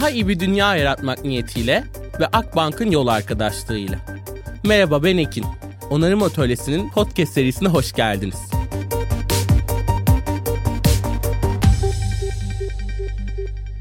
Daha iyi bir dünya yaratmak niyetiyle ve Akbank'ın yol arkadaşlığıyla. Merhaba ben Ekin. Onarım Atölyesi'nin podcast serisine hoş geldiniz.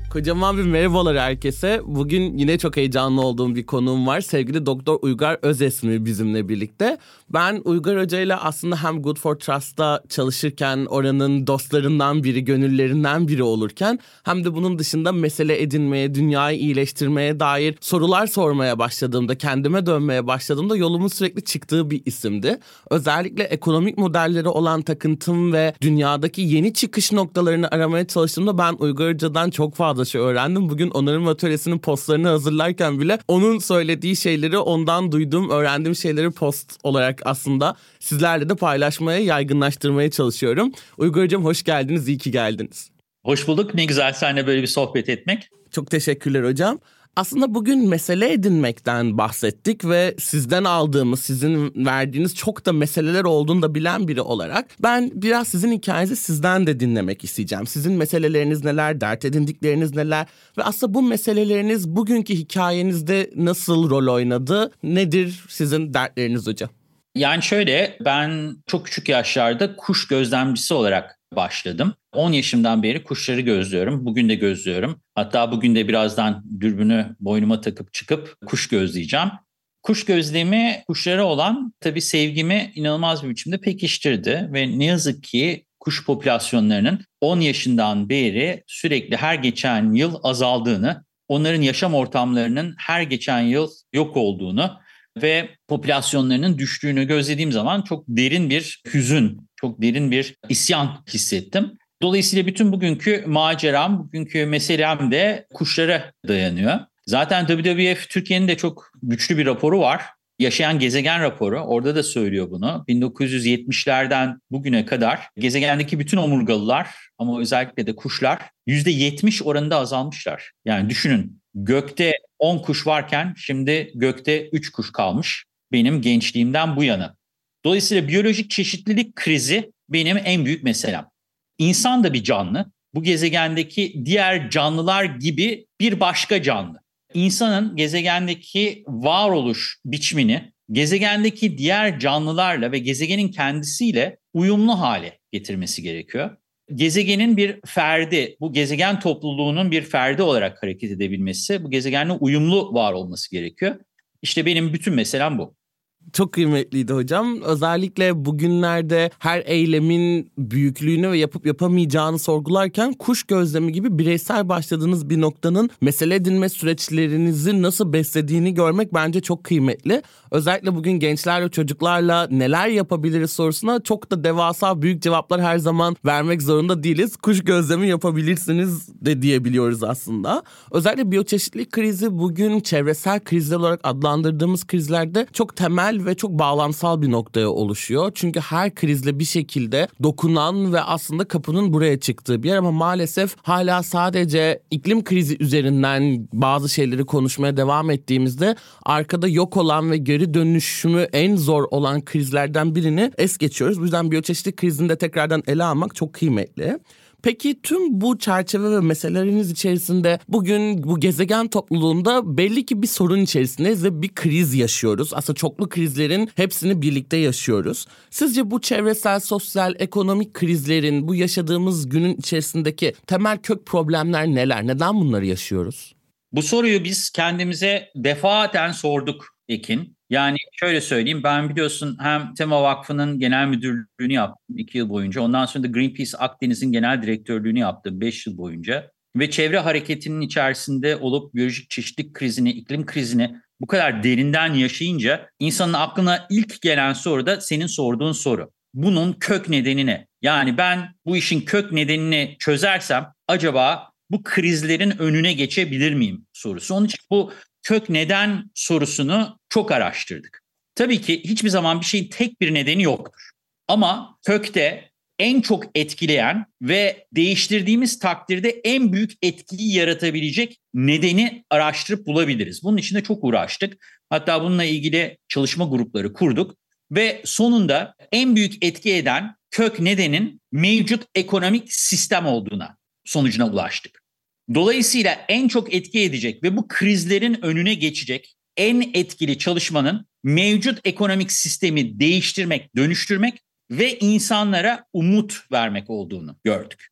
Kocaman bir merhabalar herkese. Bugün yine çok heyecanlı olduğum bir konuğum var. Sevgili Doktor Uygar Özesmi bizimle birlikte. Ben Uygar Hoca ile aslında hem Good for Trust'ta çalışırken oranın dostlarından biri, gönüllerinden biri olurken hem de bunun dışında mesele edinmeye, dünyayı iyileştirmeye dair sorular sormaya başladığımda, kendime dönmeye başladığımda yolumun sürekli çıktığı bir isimdi. Özellikle ekonomik modelleri olan takıntım ve dünyadaki yeni çıkış noktalarını aramaya çalıştığımda ben Uygar Hoca'dan çok fazla şey öğrendim. Bugün onarım atölyesinin postlarını hazırlarken bile onun söylediği şeyleri ondan duyduğum, öğrendiğim şeyleri post olarak aslında sizlerle de paylaşmaya, yaygınlaştırmaya çalışıyorum. Uygur Hocam hoş geldiniz, iyi ki geldiniz. Hoş bulduk. Ne güzel seninle böyle bir sohbet etmek. Çok teşekkürler hocam. Aslında bugün mesele edinmekten bahsettik ve sizden aldığımız, sizin verdiğiniz çok da meseleler olduğunu da bilen biri olarak ben biraz sizin hikayenizi sizden de dinlemek isteyeceğim. Sizin meseleleriniz neler, dert edindikleriniz neler ve aslında bu meseleleriniz bugünkü hikayenizde nasıl rol oynadı? Nedir sizin dertleriniz hocam? Yani şöyle ben çok küçük yaşlarda kuş gözlemcisi olarak başladım. 10 yaşımdan beri kuşları gözlüyorum. Bugün de gözlüyorum. Hatta bugün de birazdan dürbünü boynuma takıp çıkıp kuş gözleyeceğim. Kuş gözlemi kuşlara olan tabii sevgimi inanılmaz bir biçimde pekiştirdi ve ne yazık ki kuş popülasyonlarının 10 yaşından beri sürekli her geçen yıl azaldığını, onların yaşam ortamlarının her geçen yıl yok olduğunu ve popülasyonlarının düştüğünü gözlediğim zaman çok derin bir hüzün, çok derin bir isyan hissettim. Dolayısıyla bütün bugünkü maceram, bugünkü meselem de kuşlara dayanıyor. Zaten WWF Türkiye'nin de çok güçlü bir raporu var. Yaşayan gezegen raporu orada da söylüyor bunu. 1970'lerden bugüne kadar gezegendeki bütün omurgalılar ama özellikle de kuşlar %70 oranında azalmışlar. Yani düşünün gökte 10 kuş varken şimdi gökte 3 kuş kalmış benim gençliğimden bu yana. Dolayısıyla biyolojik çeşitlilik krizi benim en büyük meselem. İnsan da bir canlı. Bu gezegendeki diğer canlılar gibi bir başka canlı. İnsanın gezegendeki varoluş biçimini gezegendeki diğer canlılarla ve gezegenin kendisiyle uyumlu hale getirmesi gerekiyor. Gezegenin bir ferdi, bu gezegen topluluğunun bir ferdi olarak hareket edebilmesi, bu gezegenle uyumlu var olması gerekiyor. İşte benim bütün meselem bu çok kıymetliydi hocam. Özellikle bugünlerde her eylemin büyüklüğünü ve yapıp yapamayacağını sorgularken kuş gözlemi gibi bireysel başladığınız bir noktanın mesele edinme süreçlerinizi nasıl beslediğini görmek bence çok kıymetli. Özellikle bugün gençlerle çocuklarla neler yapabiliriz sorusuna çok da devasa büyük cevaplar her zaman vermek zorunda değiliz. Kuş gözlemi yapabilirsiniz de diyebiliyoruz aslında. Özellikle biyoçeşitlilik krizi bugün çevresel krizler olarak adlandırdığımız krizlerde çok temel ve çok bağlamsal bir noktaya oluşuyor. Çünkü her krizle bir şekilde dokunan ve aslında kapının buraya çıktığı bir yer ama maalesef hala sadece iklim krizi üzerinden bazı şeyleri konuşmaya devam ettiğimizde arkada yok olan ve geri dönüşümü en zor olan krizlerden birini es geçiyoruz. Bu yüzden biyoçeşitlik krizini de tekrardan ele almak çok kıymetli. Peki tüm bu çerçeve ve meseleleriniz içerisinde bugün bu gezegen topluluğunda belli ki bir sorun içerisindeyiz ve bir kriz yaşıyoruz. Aslında çoklu krizlerin hepsini birlikte yaşıyoruz. Sizce bu çevresel, sosyal, ekonomik krizlerin bu yaşadığımız günün içerisindeki temel kök problemler neler? Neden bunları yaşıyoruz? Bu soruyu biz kendimize defaten sorduk Ekin. Yani şöyle söyleyeyim ben biliyorsun hem Tema Vakfı'nın genel müdürlüğünü yaptım iki yıl boyunca. Ondan sonra da Greenpeace Akdeniz'in genel direktörlüğünü yaptım beş yıl boyunca. Ve çevre hareketinin içerisinde olup biyolojik çeşitlilik krizini, iklim krizini bu kadar derinden yaşayınca insanın aklına ilk gelen soru da senin sorduğun soru. Bunun kök nedeni ne? Yani ben bu işin kök nedenini çözersem acaba bu krizlerin önüne geçebilir miyim sorusu. Onun için bu kök neden sorusunu çok araştırdık. Tabii ki hiçbir zaman bir şeyin tek bir nedeni yoktur. Ama kökte en çok etkileyen ve değiştirdiğimiz takdirde en büyük etkiyi yaratabilecek nedeni araştırıp bulabiliriz. Bunun için de çok uğraştık. Hatta bununla ilgili çalışma grupları kurduk ve sonunda en büyük etki eden kök nedenin mevcut ekonomik sistem olduğuna sonucuna ulaştık. Dolayısıyla en çok etki edecek ve bu krizlerin önüne geçecek en etkili çalışmanın mevcut ekonomik sistemi değiştirmek, dönüştürmek ve insanlara umut vermek olduğunu gördük.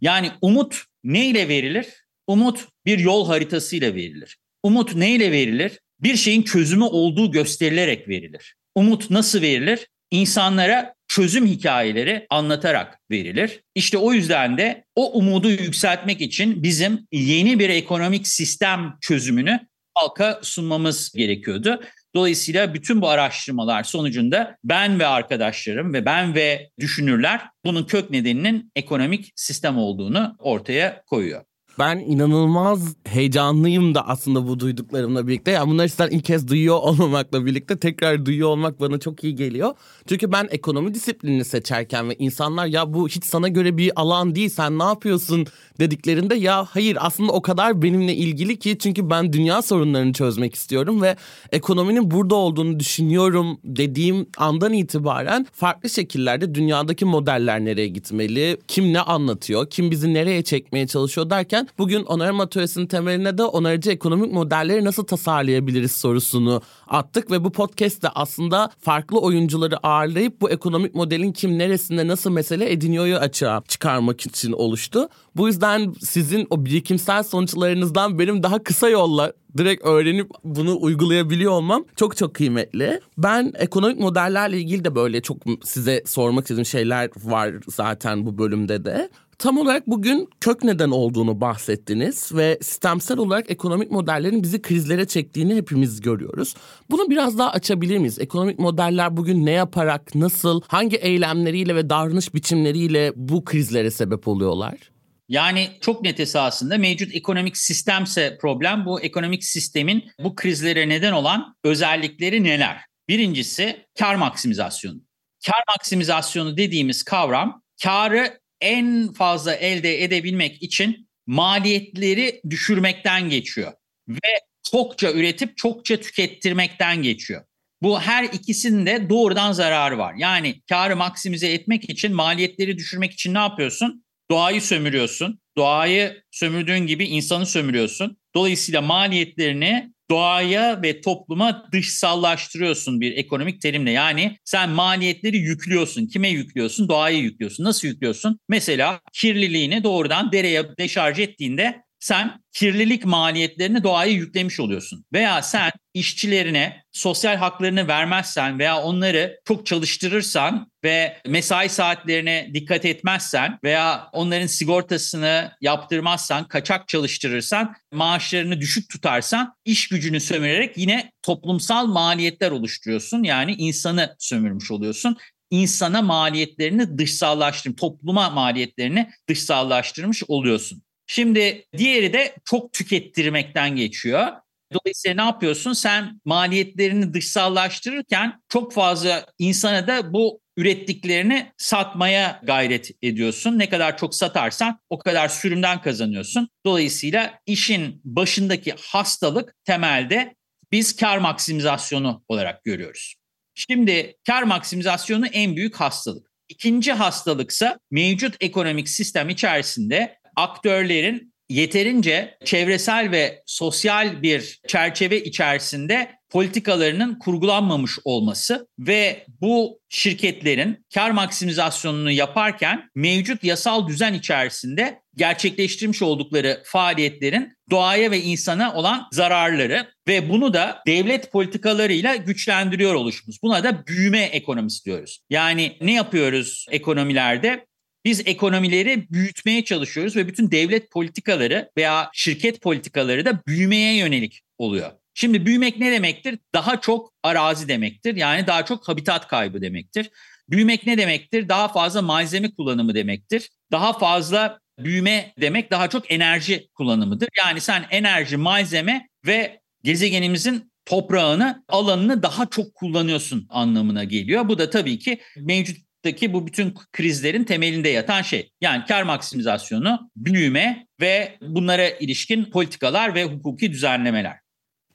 Yani umut neyle verilir? Umut bir yol haritasıyla verilir. Umut neyle verilir? Bir şeyin çözümü olduğu gösterilerek verilir. Umut nasıl verilir? İnsanlara çözüm hikayeleri anlatarak verilir. İşte o yüzden de o umudu yükseltmek için bizim yeni bir ekonomik sistem çözümünü halka sunmamız gerekiyordu. Dolayısıyla bütün bu araştırmalar sonucunda ben ve arkadaşlarım ve ben ve düşünürler bunun kök nedeninin ekonomik sistem olduğunu ortaya koyuyor. Ben inanılmaz heyecanlıyım da aslında bu duyduklarımla birlikte. Yani bunları sizden ilk kez duyuyor olmamakla birlikte tekrar duyuyor olmak bana çok iyi geliyor. Çünkü ben ekonomi disiplinini seçerken ve insanlar ya bu hiç sana göre bir alan değil sen ne yapıyorsun dediklerinde ya hayır aslında o kadar benimle ilgili ki çünkü ben dünya sorunlarını çözmek istiyorum ve ekonominin burada olduğunu düşünüyorum dediğim andan itibaren farklı şekillerde dünyadaki modeller nereye gitmeli, kim ne anlatıyor, kim bizi nereye çekmeye çalışıyor derken bugün onarım atölyesinin temeline de onarıcı ekonomik modelleri nasıl tasarlayabiliriz sorusunu attık ve bu podcast'te aslında farklı oyuncuları ağırlayıp bu ekonomik modelin kim neresinde nasıl mesele ediniyoryu açığa çıkarmak için oluştu. Bu yüzden sizin o birikimsel sonuçlarınızdan benim daha kısa yolla direkt öğrenip bunu uygulayabiliyor olmam çok çok kıymetli. Ben ekonomik modellerle ilgili de böyle çok size sormak istediğim şeyler var zaten bu bölümde de. Tam olarak bugün kök neden olduğunu bahsettiniz ve sistemsel olarak ekonomik modellerin bizi krizlere çektiğini hepimiz görüyoruz. Bunu biraz daha açabilir miyiz? Ekonomik modeller bugün ne yaparak, nasıl, hangi eylemleriyle ve davranış biçimleriyle bu krizlere sebep oluyorlar? Yani çok net esasında mevcut ekonomik sistemse problem bu ekonomik sistemin bu krizlere neden olan özellikleri neler? Birincisi kar maksimizasyonu. Kar maksimizasyonu dediğimiz kavram karı en fazla elde edebilmek için maliyetleri düşürmekten geçiyor. Ve çokça üretip çokça tükettirmekten geçiyor. Bu her ikisinde doğrudan zararı var. Yani karı maksimize etmek için, maliyetleri düşürmek için ne yapıyorsun? Doğayı sömürüyorsun. Doğayı sömürdüğün gibi insanı sömürüyorsun. Dolayısıyla maliyetlerini doğaya ve topluma dışsallaştırıyorsun bir ekonomik terimle. Yani sen maliyetleri yüklüyorsun. Kime yüklüyorsun? Doğaya yüklüyorsun. Nasıl yüklüyorsun? Mesela kirliliğini doğrudan dereye deşarj ettiğinde sen kirlilik maliyetlerini doğaya yüklemiş oluyorsun. Veya sen işçilerine sosyal haklarını vermezsen veya onları çok çalıştırırsan ve mesai saatlerine dikkat etmezsen veya onların sigortasını yaptırmazsan, kaçak çalıştırırsan, maaşlarını düşük tutarsan iş gücünü sömürerek yine toplumsal maliyetler oluşturuyorsun. Yani insanı sömürmüş oluyorsun insana maliyetlerini dışsallaştırmış, topluma maliyetlerini dışsallaştırmış oluyorsun. Şimdi diğeri de çok tükettirmekten geçiyor. Dolayısıyla ne yapıyorsun? Sen maliyetlerini dışsallaştırırken çok fazla insana da bu ürettiklerini satmaya gayret ediyorsun. Ne kadar çok satarsan o kadar sürümden kazanıyorsun. Dolayısıyla işin başındaki hastalık temelde biz kar maksimizasyonu olarak görüyoruz. Şimdi kar maksimizasyonu en büyük hastalık. İkinci hastalıksa mevcut ekonomik sistem içerisinde aktörlerin yeterince çevresel ve sosyal bir çerçeve içerisinde politikalarının kurgulanmamış olması ve bu şirketlerin kar maksimizasyonunu yaparken mevcut yasal düzen içerisinde gerçekleştirmiş oldukları faaliyetlerin doğaya ve insana olan zararları ve bunu da devlet politikalarıyla güçlendiriyor oluşumuz. Buna da büyüme ekonomisi diyoruz. Yani ne yapıyoruz ekonomilerde? Biz ekonomileri büyütmeye çalışıyoruz ve bütün devlet politikaları veya şirket politikaları da büyümeye yönelik oluyor. Şimdi büyümek ne demektir? Daha çok arazi demektir. Yani daha çok habitat kaybı demektir. Büyümek ne demektir? Daha fazla malzeme kullanımı demektir. Daha fazla büyüme demek daha çok enerji kullanımıdır. Yani sen enerji, malzeme ve gezegenimizin toprağını, alanını daha çok kullanıyorsun anlamına geliyor. Bu da tabii ki mevcut Daki bu bütün krizlerin temelinde yatan şey. Yani kar maksimizasyonu, büyüme ve bunlara ilişkin politikalar ve hukuki düzenlemeler.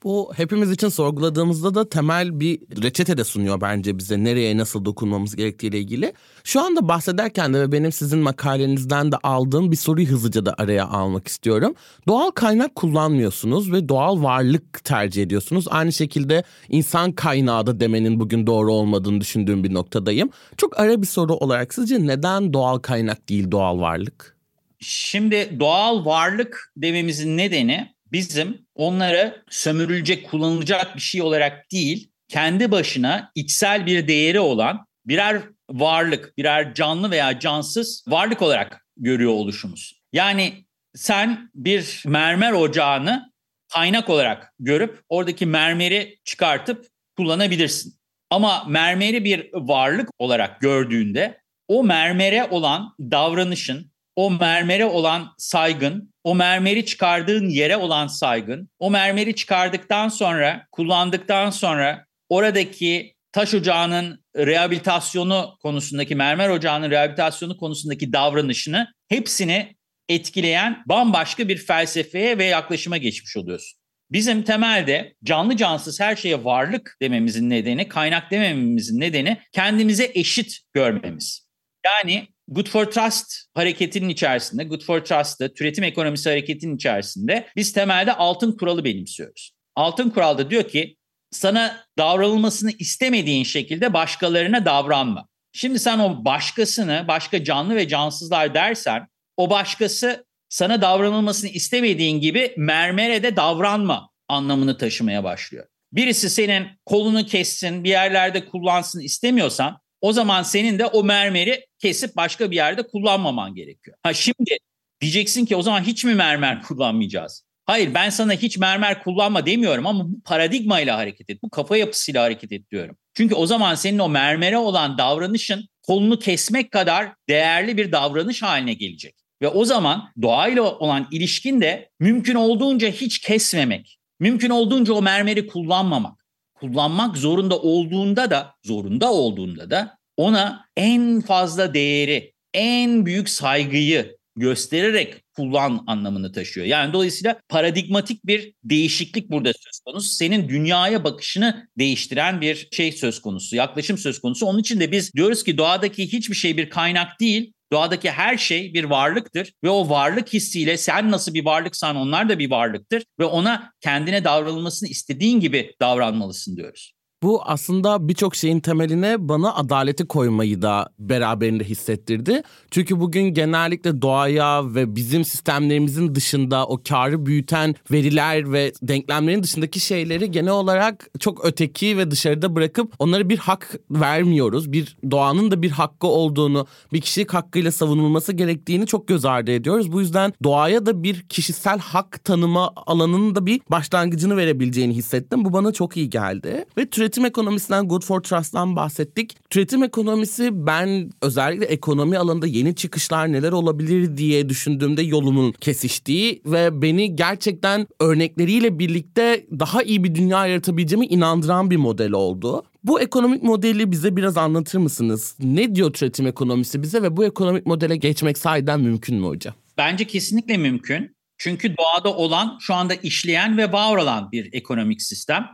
Bu hepimiz için sorguladığımızda da temel bir reçete de sunuyor bence bize nereye nasıl dokunmamız gerektiğiyle ilgili. Şu anda bahsederken de ve benim sizin makalenizden de aldığım bir soruyu hızlıca da araya almak istiyorum. Doğal kaynak kullanmıyorsunuz ve doğal varlık tercih ediyorsunuz. Aynı şekilde insan kaynağı da demenin bugün doğru olmadığını düşündüğüm bir noktadayım. Çok ara bir soru olarak sizce neden doğal kaynak değil doğal varlık? Şimdi doğal varlık dememizin nedeni bizim onları sömürülecek, kullanılacak bir şey olarak değil, kendi başına içsel bir değeri olan birer varlık, birer canlı veya cansız varlık olarak görüyor oluşumuz. Yani sen bir mermer ocağını kaynak olarak görüp oradaki mermeri çıkartıp kullanabilirsin. Ama mermeri bir varlık olarak gördüğünde o mermere olan davranışın, o mermere olan saygın, o mermeri çıkardığın yere olan saygın, o mermeri çıkardıktan sonra, kullandıktan sonra oradaki taş ocağının rehabilitasyonu konusundaki, mermer ocağının rehabilitasyonu konusundaki davranışını hepsini etkileyen bambaşka bir felsefeye ve yaklaşıma geçmiş oluyorsun. Bizim temelde canlı cansız her şeye varlık dememizin nedeni, kaynak demememizin nedeni kendimize eşit görmemiz. Yani Good for Trust hareketinin içerisinde, Good for Trust'ta, türetim ekonomisi hareketinin içerisinde biz temelde altın kuralı benimsiyoruz. Altın kuralda diyor ki sana davranılmasını istemediğin şekilde başkalarına davranma. Şimdi sen o başkasını, başka canlı ve cansızlar dersen o başkası sana davranılmasını istemediğin gibi mermere de davranma anlamını taşımaya başlıyor. Birisi senin kolunu kessin, bir yerlerde kullansın istemiyorsan o zaman senin de o mermeri kesip başka bir yerde kullanmaman gerekiyor. Ha şimdi diyeceksin ki o zaman hiç mi mermer kullanmayacağız? Hayır ben sana hiç mermer kullanma demiyorum ama bu paradigmayla hareket et. Bu kafa yapısıyla hareket et diyorum. Çünkü o zaman senin o mermere olan davranışın kolunu kesmek kadar değerli bir davranış haline gelecek. Ve o zaman doğayla olan ilişkin de mümkün olduğunca hiç kesmemek. Mümkün olduğunca o mermeri kullanmamak. Kullanmak zorunda olduğunda da, zorunda olduğunda da ona en fazla değeri, en büyük saygıyı göstererek kullan anlamını taşıyor. Yani dolayısıyla paradigmatik bir değişiklik burada söz konusu. Senin dünyaya bakışını değiştiren bir şey söz konusu, yaklaşım söz konusu. Onun için de biz diyoruz ki doğadaki hiçbir şey bir kaynak değil, Doğadaki her şey bir varlıktır ve o varlık hissiyle sen nasıl bir varlıksan onlar da bir varlıktır ve ona kendine davranılmasını istediğin gibi davranmalısın diyoruz. Bu aslında birçok şeyin temeline bana adaleti koymayı da beraberinde hissettirdi. Çünkü bugün genellikle doğaya ve bizim sistemlerimizin dışında o karı büyüten veriler ve denklemlerin dışındaki şeyleri genel olarak çok öteki ve dışarıda bırakıp onlara bir hak vermiyoruz. Bir doğanın da bir hakkı olduğunu, bir kişilik hakkıyla savunulması gerektiğini çok göz ardı ediyoruz. Bu yüzden doğaya da bir kişisel hak tanıma alanının da bir başlangıcını verebileceğini hissettim. Bu bana çok iyi geldi. Ve Türetim ekonomisinden Good for Trust'tan bahsettik. Türetim ekonomisi ben özellikle ekonomi alanında yeni çıkışlar neler olabilir diye düşündüğümde yolumun kesiştiği ve beni gerçekten örnekleriyle birlikte daha iyi bir dünya yaratabileceğime inandıran bir model oldu. Bu ekonomik modeli bize biraz anlatır mısınız? Ne diyor türetim ekonomisi bize ve bu ekonomik modele geçmek sahiden mümkün mü hocam? Bence kesinlikle mümkün. Çünkü doğada olan, şu anda işleyen ve var olan bir ekonomik sistem.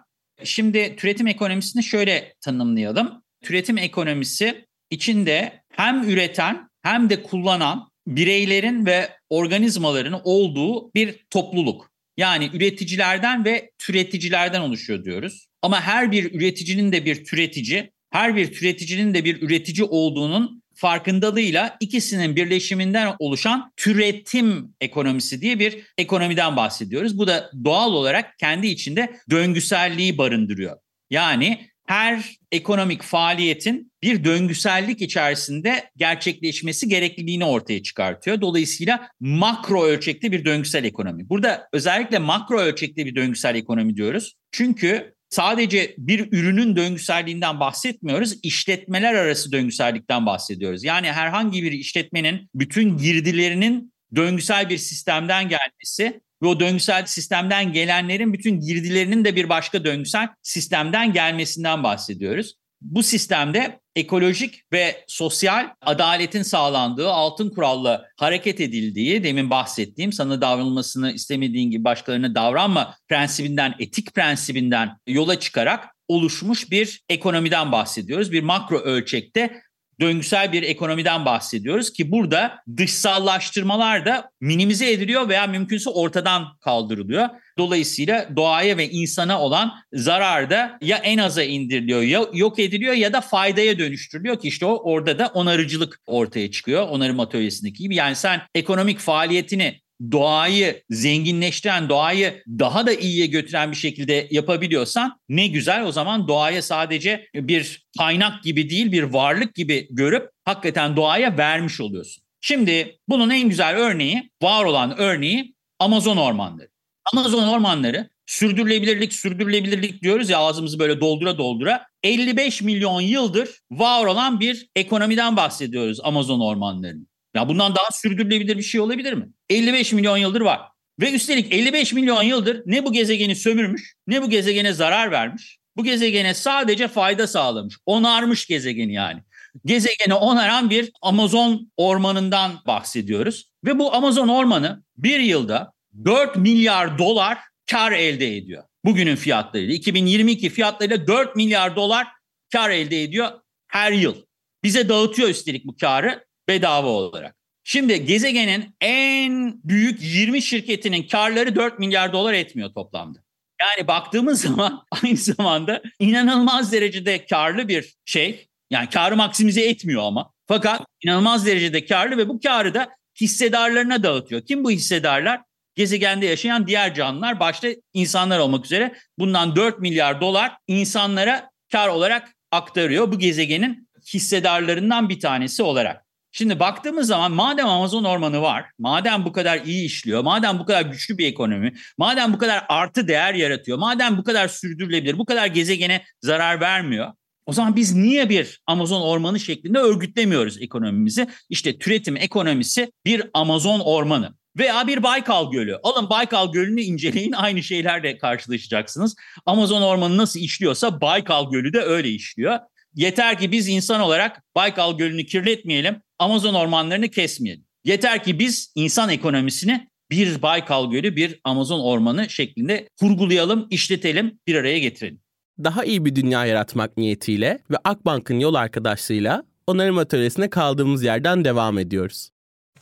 Şimdi türetim ekonomisini şöyle tanımlayalım. Türetim ekonomisi içinde hem üreten hem de kullanan bireylerin ve organizmaların olduğu bir topluluk. Yani üreticilerden ve türeticilerden oluşuyor diyoruz. Ama her bir üreticinin de bir türetici, her bir türeticinin de bir üretici olduğunun farkındalığıyla ikisinin birleşiminden oluşan türetim ekonomisi diye bir ekonomiden bahsediyoruz. Bu da doğal olarak kendi içinde döngüselliği barındırıyor. Yani her ekonomik faaliyetin bir döngüsellik içerisinde gerçekleşmesi gerekliliğini ortaya çıkartıyor. Dolayısıyla makro ölçekli bir döngüsel ekonomi. Burada özellikle makro ölçekli bir döngüsel ekonomi diyoruz. Çünkü sadece bir ürünün döngüselliğinden bahsetmiyoruz, işletmeler arası döngüsellikten bahsediyoruz. Yani herhangi bir işletmenin bütün girdilerinin döngüsel bir sistemden gelmesi ve o döngüsel sistemden gelenlerin bütün girdilerinin de bir başka döngüsel sistemden gelmesinden bahsediyoruz. Bu sistemde ekolojik ve sosyal adaletin sağlandığı altın kuralla hareket edildiği demin bahsettiğim sana davranılmasını istemediğin gibi başkalarına davranma prensibinden, etik prensibinden yola çıkarak oluşmuş bir ekonomiden bahsediyoruz. Bir makro ölçekte döngüsel bir ekonomiden bahsediyoruz ki burada dışsallaştırmalar da minimize ediliyor veya mümkünse ortadan kaldırılıyor. Dolayısıyla doğaya ve insana olan zarar da ya en aza indiriliyor ya yok ediliyor ya da faydaya dönüştürülüyor ki işte o orada da onarıcılık ortaya çıkıyor. Onarım atölyesindeki gibi. Yani sen ekonomik faaliyetini doğayı zenginleştiren, doğayı daha da iyiye götüren bir şekilde yapabiliyorsan ne güzel o zaman doğaya sadece bir kaynak gibi değil bir varlık gibi görüp hakikaten doğaya vermiş oluyorsun. Şimdi bunun en güzel örneği, var olan örneği Amazon ormanları. Amazon ormanları sürdürülebilirlik, sürdürülebilirlik diyoruz ya ağzımızı böyle doldura doldura. 55 milyon yıldır var olan bir ekonomiden bahsediyoruz Amazon ormanlarının. Ya bundan daha sürdürülebilir bir şey olabilir mi? 55 milyon yıldır var. Ve üstelik 55 milyon yıldır ne bu gezegeni sömürmüş, ne bu gezegene zarar vermiş. Bu gezegene sadece fayda sağlamış. Onarmış gezegeni yani. Gezegeni onaran bir Amazon ormanından bahsediyoruz. Ve bu Amazon ormanı bir yılda 4 milyar dolar kar elde ediyor. Bugünün fiyatlarıyla 2022 fiyatlarıyla 4 milyar dolar kar elde ediyor her yıl. Bize dağıtıyor üstelik bu karı bedava olarak. Şimdi gezegenin en büyük 20 şirketinin karları 4 milyar dolar etmiyor toplamda. Yani baktığımız zaman aynı zamanda inanılmaz derecede karlı bir şey. Yani karı maksimize etmiyor ama. Fakat inanılmaz derecede karlı ve bu karı da hissedarlarına dağıtıyor. Kim bu hissedarlar? Gezegende yaşayan diğer canlılar başta insanlar olmak üzere bundan 4 milyar dolar insanlara kar olarak aktarıyor bu gezegenin hissedarlarından bir tanesi olarak. Şimdi baktığımız zaman madem Amazon ormanı var, madem bu kadar iyi işliyor, madem bu kadar güçlü bir ekonomi, madem bu kadar artı değer yaratıyor, madem bu kadar sürdürülebilir, bu kadar gezegene zarar vermiyor. O zaman biz niye bir Amazon ormanı şeklinde örgütlemiyoruz ekonomimizi? İşte türetim ekonomisi bir Amazon ormanı veya bir Baykal Gölü. Alın Baykal Gölü'nü inceleyin aynı şeylerle karşılaşacaksınız. Amazon ormanı nasıl işliyorsa Baykal Gölü de öyle işliyor. Yeter ki biz insan olarak Baykal Gölü'nü kirletmeyelim, Amazon ormanlarını kesmeyelim. Yeter ki biz insan ekonomisini bir Baykal Gölü, bir Amazon ormanı şeklinde kurgulayalım, işletelim, bir araya getirelim. Daha iyi bir dünya yaratmak niyetiyle ve Akbank'ın yol arkadaşlığıyla onarım atölyesine kaldığımız yerden devam ediyoruz.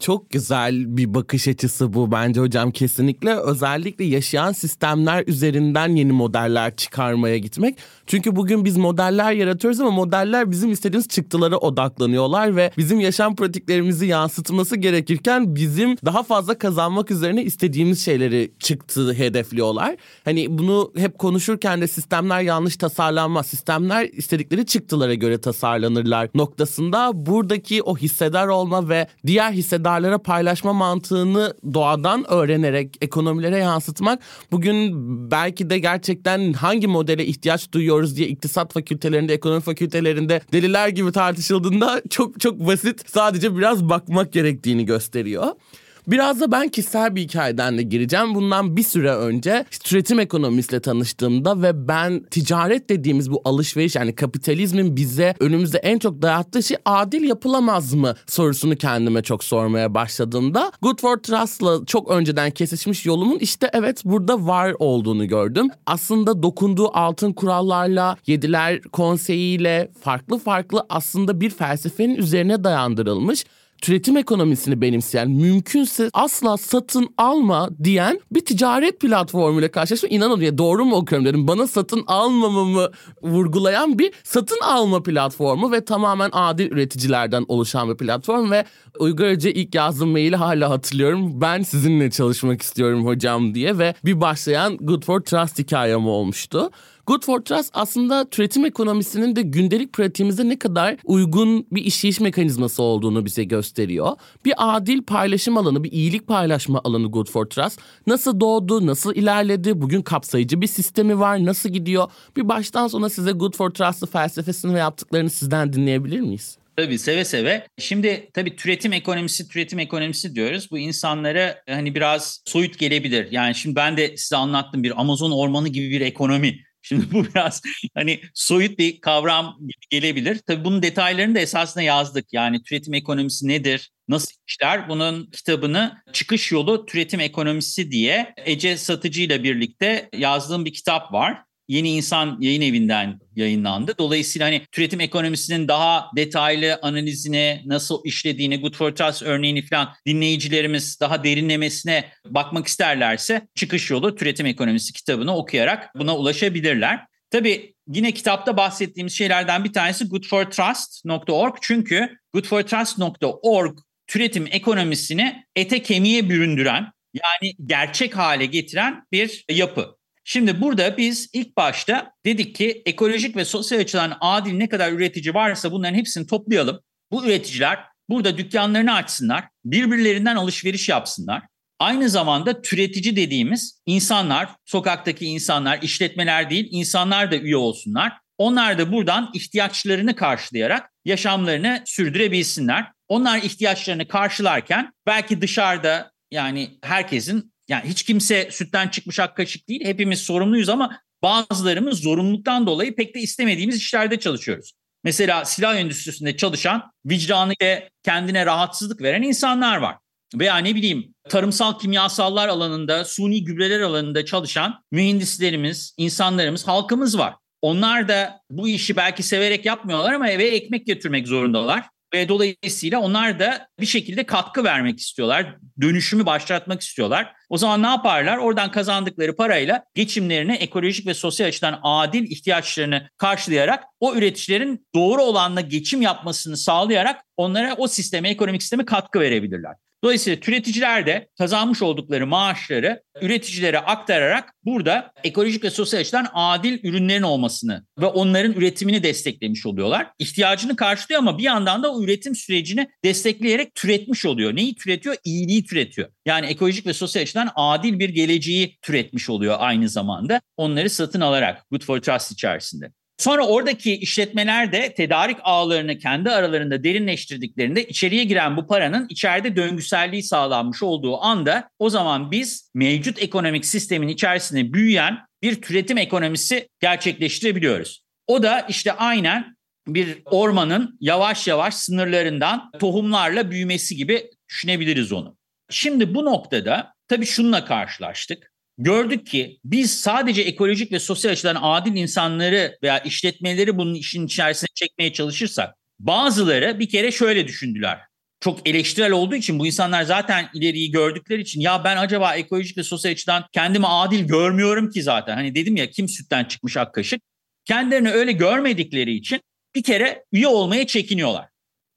Çok güzel bir bakış açısı bu bence hocam kesinlikle. Özellikle yaşayan sistemler üzerinden yeni modeller çıkarmaya gitmek. Çünkü bugün biz modeller yaratıyoruz ama modeller bizim istediğimiz çıktılara odaklanıyorlar ve bizim yaşam pratiklerimizi yansıtması gerekirken bizim daha fazla kazanmak üzerine istediğimiz şeyleri çıktı hedefliyorlar. Hani bunu hep konuşurken de sistemler yanlış tasarlanmaz. Sistemler istedikleri çıktılara göre tasarlanırlar noktasında buradaki o hissedar olma ve diğer hissedar iktidarlara paylaşma mantığını doğadan öğrenerek ekonomilere yansıtmak bugün belki de gerçekten hangi modele ihtiyaç duyuyoruz diye iktisat fakültelerinde, ekonomi fakültelerinde deliler gibi tartışıldığında çok çok basit sadece biraz bakmak gerektiğini gösteriyor. Biraz da ben kişisel bir hikayeden de gireceğim. Bundan bir süre önce türetim ekonomisiyle tanıştığımda ve ben ticaret dediğimiz bu alışveriş yani kapitalizmin bize önümüzde en çok dayattığı şey adil yapılamaz mı sorusunu kendime çok sormaya başladığımda Good for Trust'la çok önceden kesişmiş yolumun işte evet burada var olduğunu gördüm. Aslında dokunduğu altın kurallarla, yediler konseyiyle farklı farklı aslında bir felsefenin üzerine dayandırılmış türetim ekonomisini benimseyen, mümkünse asla satın alma diyen bir ticaret platformuyla karşılaştım. İnanın ya doğru mu okuyorum dedim. Bana satın almamamı vurgulayan bir satın alma platformu ve tamamen adil üreticilerden oluşan bir platform ve Uygar ilk yazdığım maili hala hatırlıyorum. Ben sizinle çalışmak istiyorum hocam diye ve bir başlayan Good for Trust hikayem olmuştu. Good for Trust aslında türetim ekonomisinin de gündelik pratiğimize ne kadar uygun bir işleyiş mekanizması olduğunu bize gösteriyor. Bir adil paylaşım alanı, bir iyilik paylaşma alanı Good for Trust. Nasıl doğdu, nasıl ilerledi, bugün kapsayıcı bir sistemi var, nasıl gidiyor? Bir baştan sona size Good for Trust'ı felsefesini ve yaptıklarını sizden dinleyebilir miyiz? Tabii seve seve. Şimdi tabii türetim ekonomisi, türetim ekonomisi diyoruz. Bu insanlara hani biraz soyut gelebilir. Yani şimdi ben de size anlattım bir Amazon ormanı gibi bir ekonomi Şimdi bu biraz hani soyut bir kavram gelebilir. Tabii bunun detaylarını da esasında yazdık. Yani türetim ekonomisi nedir? Nasıl işler? Bunun kitabını Çıkış Yolu Türetim Ekonomisi diye Ece Satıcı ile birlikte yazdığım bir kitap var. Yeni İnsan Yayın Evi'nden yayınlandı. Dolayısıyla hani türetim ekonomisinin daha detaylı analizine, nasıl işlediğini, Good for Trust örneğini falan dinleyicilerimiz daha derinlemesine bakmak isterlerse çıkış yolu türetim ekonomisi kitabını okuyarak buna ulaşabilirler. Tabii yine kitapta bahsettiğimiz şeylerden bir tanesi goodfortrust.org çünkü goodfortrust.org türetim ekonomisini ete kemiğe büründüren yani gerçek hale getiren bir yapı. Şimdi burada biz ilk başta dedik ki ekolojik ve sosyal açıdan adil ne kadar üretici varsa bunların hepsini toplayalım. Bu üreticiler burada dükkanlarını açsınlar, birbirlerinden alışveriş yapsınlar. Aynı zamanda türetici dediğimiz insanlar, sokaktaki insanlar, işletmeler değil, insanlar da üye olsunlar. Onlar da buradan ihtiyaçlarını karşılayarak yaşamlarını sürdürebilsinler. Onlar ihtiyaçlarını karşılarken belki dışarıda yani herkesin yani hiç kimse sütten çıkmış ak kaşık değil. Hepimiz sorumluyuz ama bazılarımız zorunluluktan dolayı pek de istemediğimiz işlerde çalışıyoruz. Mesela silah endüstrisinde çalışan, vicdanı ve kendine rahatsızlık veren insanlar var. Veya ne bileyim tarımsal kimyasallar alanında, suni gübreler alanında çalışan mühendislerimiz, insanlarımız, halkımız var. Onlar da bu işi belki severek yapmıyorlar ama eve ekmek götürmek zorundalar. Ve dolayısıyla onlar da bir şekilde katkı vermek istiyorlar. Dönüşümü başlatmak istiyorlar. O zaman ne yaparlar? Oradan kazandıkları parayla geçimlerini ekolojik ve sosyal açıdan adil ihtiyaçlarını karşılayarak o üreticilerin doğru olanla geçim yapmasını sağlayarak onlara o sisteme, ekonomik sisteme katkı verebilirler. Dolayısıyla türeticiler de kazanmış oldukları maaşları üreticilere aktararak burada ekolojik ve sosyal açıdan adil ürünlerin olmasını ve onların üretimini desteklemiş oluyorlar. İhtiyacını karşılıyor ama bir yandan da o üretim sürecini destekleyerek türetmiş oluyor. Neyi türetiyor? İyiliği türetiyor. Yani ekolojik ve sosyal açıdan adil bir geleceği türetmiş oluyor aynı zamanda. Onları satın alarak Good for Trust içerisinde. Sonra oradaki işletmeler de tedarik ağlarını kendi aralarında derinleştirdiklerinde içeriye giren bu paranın içeride döngüselliği sağlanmış olduğu anda o zaman biz mevcut ekonomik sistemin içerisinde büyüyen bir türetim ekonomisi gerçekleştirebiliyoruz. O da işte aynen bir ormanın yavaş yavaş sınırlarından tohumlarla büyümesi gibi düşünebiliriz onu. Şimdi bu noktada tabii şununla karşılaştık gördük ki biz sadece ekolojik ve sosyal açıdan adil insanları veya işletmeleri bunun işin içerisine çekmeye çalışırsak bazıları bir kere şöyle düşündüler. Çok eleştirel olduğu için bu insanlar zaten ileriyi gördükleri için ya ben acaba ekolojik ve sosyal açıdan kendimi adil görmüyorum ki zaten. Hani dedim ya kim sütten çıkmış ak kaşık. Kendilerini öyle görmedikleri için bir kere üye olmaya çekiniyorlar.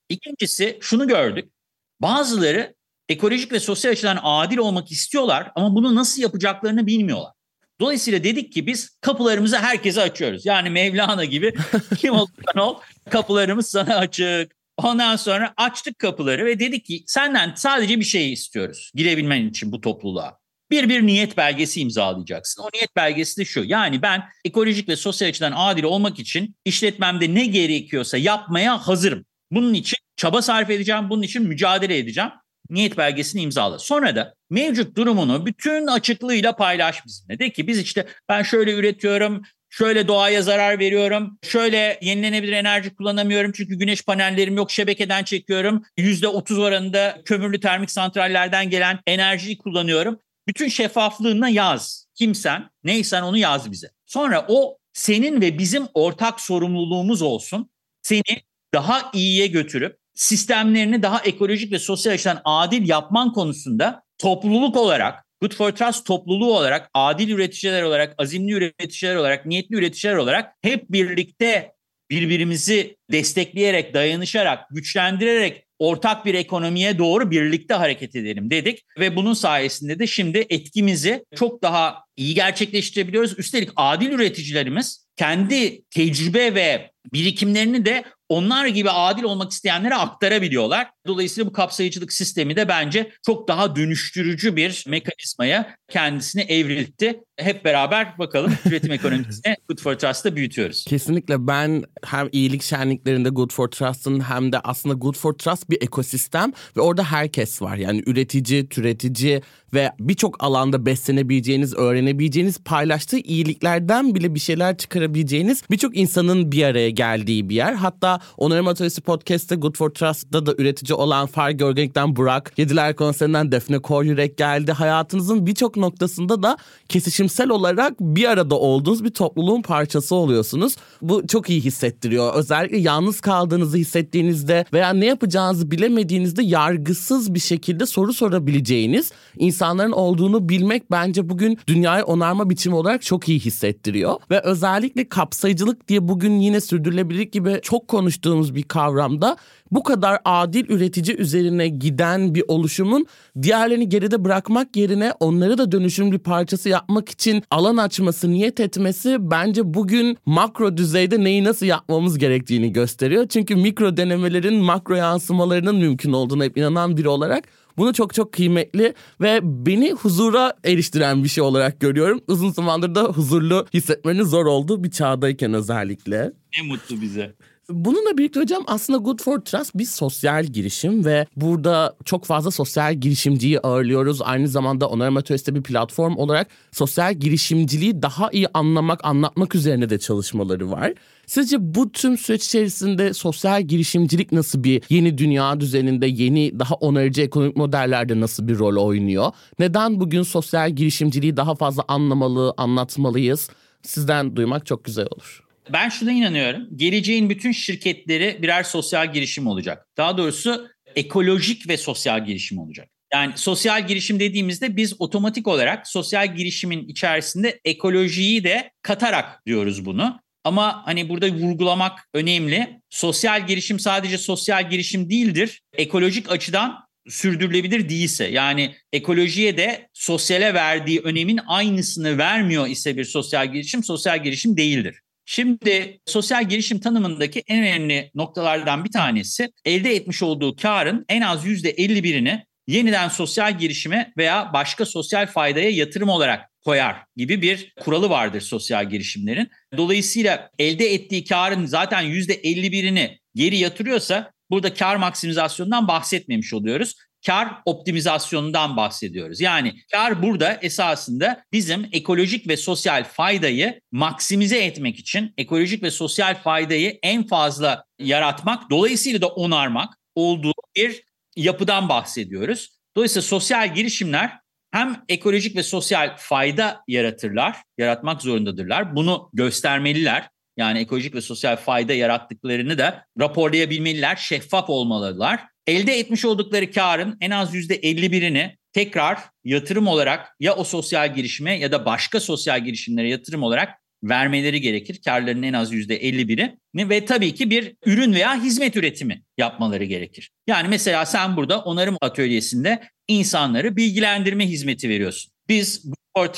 İkincisi şunu gördük. Bazıları ekolojik ve sosyal açıdan adil olmak istiyorlar ama bunu nasıl yapacaklarını bilmiyorlar. Dolayısıyla dedik ki biz kapılarımızı herkese açıyoruz. Yani Mevlana gibi kim olursan ol kapılarımız sana açık. Ondan sonra açtık kapıları ve dedik ki senden sadece bir şey istiyoruz girebilmen için bu topluluğa. Bir bir niyet belgesi imzalayacaksın. O niyet belgesi de şu. Yani ben ekolojik ve sosyal açıdan adil olmak için işletmemde ne gerekiyorsa yapmaya hazırım. Bunun için çaba sarf edeceğim. Bunun için mücadele edeceğim niyet belgesini imzala. Sonra da mevcut durumunu bütün açıklığıyla paylaş bizimle. De ki biz işte ben şöyle üretiyorum, şöyle doğaya zarar veriyorum, şöyle yenilenebilir enerji kullanamıyorum çünkü güneş panellerim yok, şebekeden çekiyorum. %30 oranında kömürlü termik santrallerden gelen enerjiyi kullanıyorum. Bütün şeffaflığına yaz. Kimsen, neysen onu yaz bize. Sonra o senin ve bizim ortak sorumluluğumuz olsun. Seni daha iyiye götürüp sistemlerini daha ekolojik ve sosyal açıdan adil yapman konusunda topluluk olarak, Good for Trust topluluğu olarak, adil üreticiler olarak, azimli üreticiler olarak, niyetli üreticiler olarak hep birlikte birbirimizi destekleyerek, dayanışarak, güçlendirerek ortak bir ekonomiye doğru birlikte hareket edelim dedik ve bunun sayesinde de şimdi etkimizi çok daha iyi gerçekleştirebiliyoruz. Üstelik adil üreticilerimiz kendi tecrübe ve birikimlerini de onlar gibi adil olmak isteyenlere aktarabiliyorlar. Dolayısıyla bu kapsayıcılık sistemi de bence çok daha dönüştürücü bir mekanizmaya kendisini evriltti. Hep beraber bakalım üretim ekonomisini Good for Trust'ta büyütüyoruz. Kesinlikle ben hem iyilik şenliklerinde Good for Trust'ın hem de aslında Good for Trust bir ekosistem ve orada herkes var. Yani üretici, türetici ve birçok alanda beslenebileceğiniz, öğrenebileceğiniz, paylaştığı iyiliklerden bile bir şeyler çıkarabileceğiniz birçok insanın bir araya geldiği bir yer. Hatta Onarım Atölyesi Podcast'te Good for Trust'ta da üretici olan Farg Organik'ten Burak, Yediler Konserinden Defne Kor Yürek geldi. Hayatınızın birçok noktasında da kesişimsel olarak bir arada olduğunuz bir topluluğun parçası oluyorsunuz. Bu çok iyi hissettiriyor. Özellikle yalnız kaldığınızı hissettiğinizde veya ne yapacağınızı bilemediğinizde yargısız bir şekilde soru sorabileceğiniz insanların olduğunu bilmek bence bugün dünyayı onarma biçimi olarak çok iyi hissettiriyor. Ve özellikle kapsayıcılık diye bugün yine sürdürülebilirlik gibi çok konuştuğumuz bir kavramda bu kadar adil üretici üzerine giden bir oluşumun diğerlerini geride bırakmak yerine onları da dönüşüm bir parçası yapmak için alan açması, niyet etmesi bence bugün makro düzeyde neyi nasıl yapmamız gerektiğini gösteriyor. Çünkü mikro denemelerin makro yansımalarının mümkün olduğuna hep inanan biri olarak bunu çok çok kıymetli ve beni huzura eriştiren bir şey olarak görüyorum. Uzun zamandır da huzurlu hissetmenin zor olduğu bir çağdayken özellikle. Ne mutlu bize. Bununla birlikte hocam aslında Good for Trust bir sosyal girişim ve burada çok fazla sosyal girişimciyi ağırlıyoruz. Aynı zamanda Onarım Atölyesi'de bir platform olarak sosyal girişimciliği daha iyi anlamak, anlatmak üzerine de çalışmaları var. Sizce bu tüm süreç içerisinde sosyal girişimcilik nasıl bir yeni dünya düzeninde, yeni daha onarıcı ekonomik modellerde nasıl bir rol oynuyor? Neden bugün sosyal girişimciliği daha fazla anlamalı, anlatmalıyız? Sizden duymak çok güzel olur. Ben şuna inanıyorum. Geleceğin bütün şirketleri birer sosyal girişim olacak. Daha doğrusu ekolojik ve sosyal girişim olacak. Yani sosyal girişim dediğimizde biz otomatik olarak sosyal girişimin içerisinde ekolojiyi de katarak diyoruz bunu. Ama hani burada vurgulamak önemli. Sosyal girişim sadece sosyal girişim değildir. Ekolojik açıdan sürdürülebilir değilse yani ekolojiye de sosyale verdiği önemin aynısını vermiyor ise bir sosyal girişim sosyal girişim değildir. Şimdi sosyal girişim tanımındaki en önemli noktalardan bir tanesi elde etmiş olduğu karın en az %51'ini yeniden sosyal girişime veya başka sosyal faydaya yatırım olarak koyar gibi bir kuralı vardır sosyal girişimlerin. Dolayısıyla elde ettiği karın zaten %51'ini geri yatırıyorsa burada kar maksimizasyonundan bahsetmemiş oluyoruz kar optimizasyonundan bahsediyoruz. Yani kar burada esasında bizim ekolojik ve sosyal faydayı maksimize etmek için ekolojik ve sosyal faydayı en fazla yaratmak, dolayısıyla da onarmak olduğu bir yapıdan bahsediyoruz. Dolayısıyla sosyal girişimler hem ekolojik ve sosyal fayda yaratırlar, yaratmak zorundadırlar. Bunu göstermeliler. Yani ekolojik ve sosyal fayda yarattıklarını da raporlayabilmeliler, şeffaf olmalılar. Elde etmiş oldukları karın en az %51'ini tekrar yatırım olarak ya o sosyal girişime ya da başka sosyal girişimlere yatırım olarak vermeleri gerekir. Karlarının en az %51'i ve tabii ki bir ürün veya hizmet üretimi yapmaları gerekir. Yani mesela sen burada onarım atölyesinde insanları bilgilendirme hizmeti veriyorsun. Biz for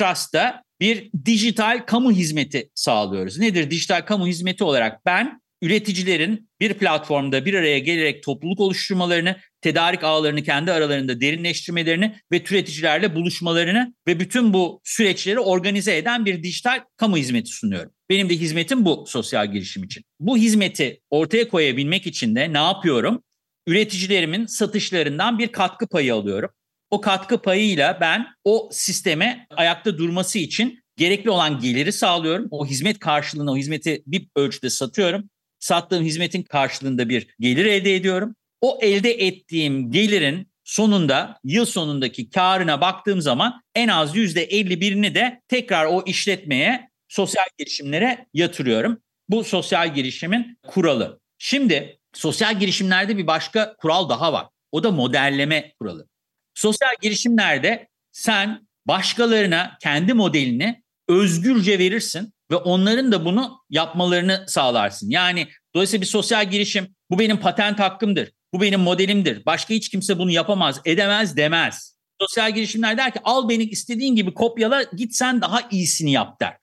bir dijital kamu hizmeti sağlıyoruz. Nedir dijital kamu hizmeti olarak? Ben üreticilerin bir platformda bir araya gelerek topluluk oluşturmalarını, tedarik ağlarını kendi aralarında derinleştirmelerini ve türeticilerle buluşmalarını ve bütün bu süreçleri organize eden bir dijital kamu hizmeti sunuyorum. Benim de hizmetim bu sosyal girişim için. Bu hizmeti ortaya koyabilmek için de ne yapıyorum? Üreticilerimin satışlarından bir katkı payı alıyorum. O katkı payıyla ben o sisteme ayakta durması için gerekli olan geliri sağlıyorum. O hizmet karşılığında o hizmeti bir ölçüde satıyorum sattığım hizmetin karşılığında bir gelir elde ediyorum. O elde ettiğim gelirin sonunda yıl sonundaki karına baktığım zaman en az %51'ini de tekrar o işletmeye, sosyal girişimlere yatırıyorum. Bu sosyal girişimin kuralı. Şimdi sosyal girişimlerde bir başka kural daha var. O da modelleme kuralı. Sosyal girişimlerde sen başkalarına kendi modelini özgürce verirsin ve onların da bunu yapmalarını sağlarsın. Yani dolayısıyla bir sosyal girişim bu benim patent hakkımdır, bu benim modelimdir. Başka hiç kimse bunu yapamaz, edemez demez. Sosyal girişimler der ki al beni istediğin gibi kopyala git sen daha iyisini yap der.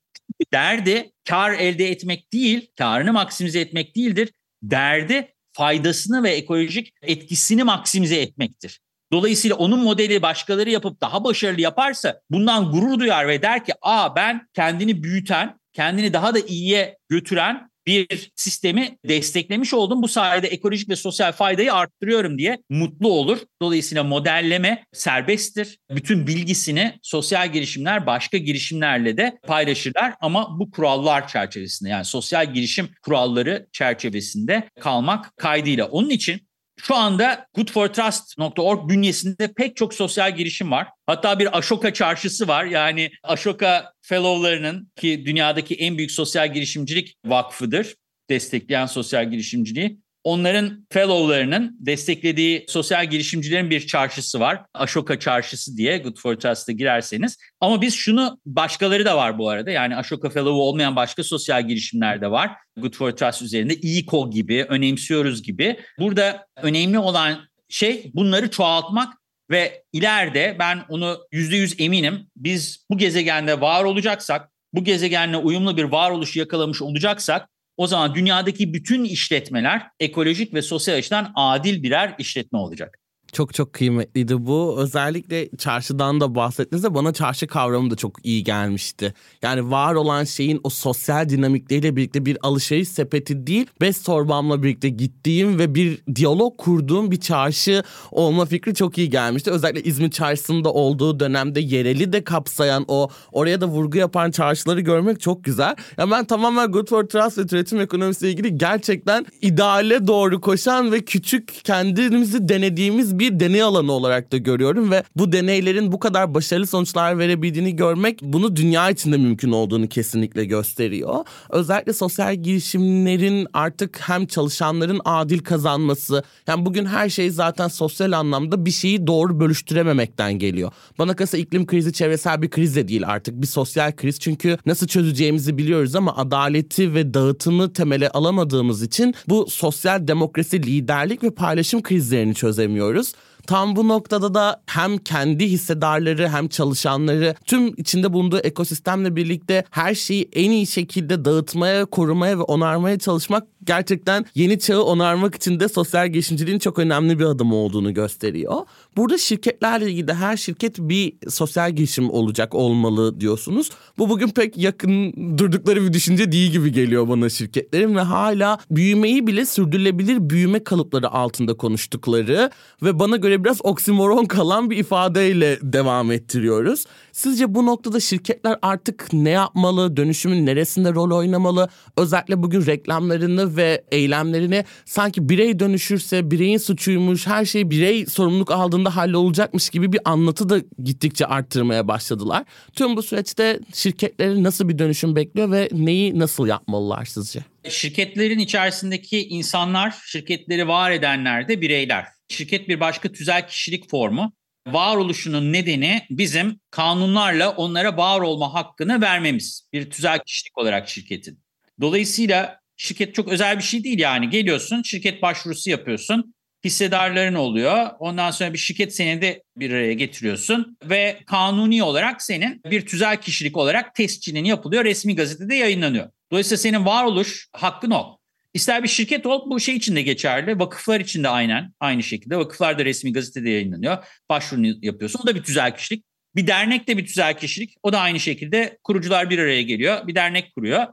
Derdi kar elde etmek değil, karını maksimize etmek değildir. derdi faydasını ve ekolojik etkisini maksimize etmektir. Dolayısıyla onun modeli başkaları yapıp daha başarılı yaparsa bundan gurur duyar ve der ki aa ben kendini büyüten, kendini daha da iyiye götüren bir sistemi desteklemiş oldum. Bu sayede ekolojik ve sosyal faydayı arttırıyorum diye mutlu olur. Dolayısıyla modelleme serbesttir. Bütün bilgisini sosyal girişimler başka girişimlerle de paylaşırlar ama bu kurallar çerçevesinde yani sosyal girişim kuralları çerçevesinde kalmak kaydıyla. Onun için şu anda goodfortrust.org bünyesinde pek çok sosyal girişim var. Hatta bir Ashoka çarşısı var. Yani Ashoka Fellow'larının ki dünyadaki en büyük sosyal girişimcilik vakfıdır. Destekleyen sosyal girişimciliği. Onların fellowlarının desteklediği sosyal girişimcilerin bir çarşısı var. Ashoka Çarşısı diye Good for Trust'a girerseniz. Ama biz şunu başkaları da var bu arada. Yani Ashoka Fellow olmayan başka sosyal girişimler de var. Good for Trust üzerinde İKO gibi, önemsiyoruz gibi. Burada önemli olan şey bunları çoğaltmak ve ileride ben onu yüzde yüz eminim. Biz bu gezegende var olacaksak, bu gezegenle uyumlu bir varoluş yakalamış olacaksak o zaman dünyadaki bütün işletmeler ekolojik ve sosyal açıdan adil birer işletme olacak. Çok çok kıymetliydi bu. Özellikle çarşıdan da bahsettiğinizde bana çarşı kavramı da çok iyi gelmişti. Yani var olan şeyin o sosyal dinamikleriyle birlikte bir alışveriş sepeti değil, bez torbamla birlikte gittiğim ve bir diyalog kurduğum bir çarşı olma fikri çok iyi gelmişti. Özellikle İzmir çarşısında olduğu dönemde yereli de kapsayan o oraya da vurgu yapan çarşıları görmek çok güzel. Ya ben tamamen Good for Trust ve üretim ekonomisiyle ilgili gerçekten ideale doğru koşan ve küçük kendimizi denediğimiz bir bir deney alanı olarak da görüyorum ve bu deneylerin bu kadar başarılı sonuçlar verebildiğini görmek bunu dünya içinde mümkün olduğunu kesinlikle gösteriyor. Özellikle sosyal girişimlerin artık hem çalışanların adil kazanması yani bugün her şey zaten sosyal anlamda bir şeyi doğru bölüştürememekten geliyor. Bana kalırsa iklim krizi çevresel bir kriz de değil artık bir sosyal kriz çünkü nasıl çözeceğimizi biliyoruz ama adaleti ve dağıtımı temele alamadığımız için bu sosyal demokrasi, liderlik ve paylaşım krizlerini çözemiyoruz. Tam bu noktada da hem kendi hissedarları hem çalışanları tüm içinde bulunduğu ekosistemle birlikte her şeyi en iyi şekilde dağıtmaya, korumaya ve onarmaya çalışmak gerçekten yeni çağı onarmak için de sosyal girişimciliğin çok önemli bir adım olduğunu gösteriyor. Burada şirketlerle ilgili de her şirket bir sosyal girişim olacak olmalı diyorsunuz. Bu bugün pek yakın durdukları bir düşünce değil gibi geliyor bana şirketlerin ve hala büyümeyi bile sürdürülebilir büyüme kalıpları altında konuştukları ve bana göre biraz oksimoron kalan bir ifadeyle devam ettiriyoruz. Sizce bu noktada şirketler artık ne yapmalı, dönüşümün neresinde rol oynamalı? Özellikle bugün reklamlarını ve eylemlerini sanki birey dönüşürse bireyin suçuymuş, her şey birey sorumluluk aldığında hallolacakmış gibi bir anlatı da gittikçe arttırmaya başladılar. Tüm bu süreçte şirketlerin nasıl bir dönüşüm bekliyor ve neyi nasıl yapmalılar sizce? Şirketlerin içerisindeki insanlar, şirketleri var edenler de bireyler. Şirket bir başka tüzel kişilik formu varoluşunun nedeni bizim kanunlarla onlara var olma hakkını vermemiz. Bir tüzel kişilik olarak şirketin. Dolayısıyla şirket çok özel bir şey değil yani. Geliyorsun, şirket başvurusu yapıyorsun. Hissedarların oluyor. Ondan sonra bir şirket senedi bir araya getiriyorsun ve kanuni olarak senin bir tüzel kişilik olarak tescilin yapılıyor. Resmi gazetede yayınlanıyor. Dolayısıyla senin varoluş hakkın o. İster bir şirket ol bu şey için de geçerli. Vakıflar için de aynen aynı şekilde. Vakıflar da resmi gazetede yayınlanıyor. Başvurunu yapıyorsun. O da bir tüzel kişilik. Bir dernek de bir tüzel kişilik. O da aynı şekilde kurucular bir araya geliyor. Bir dernek kuruyor.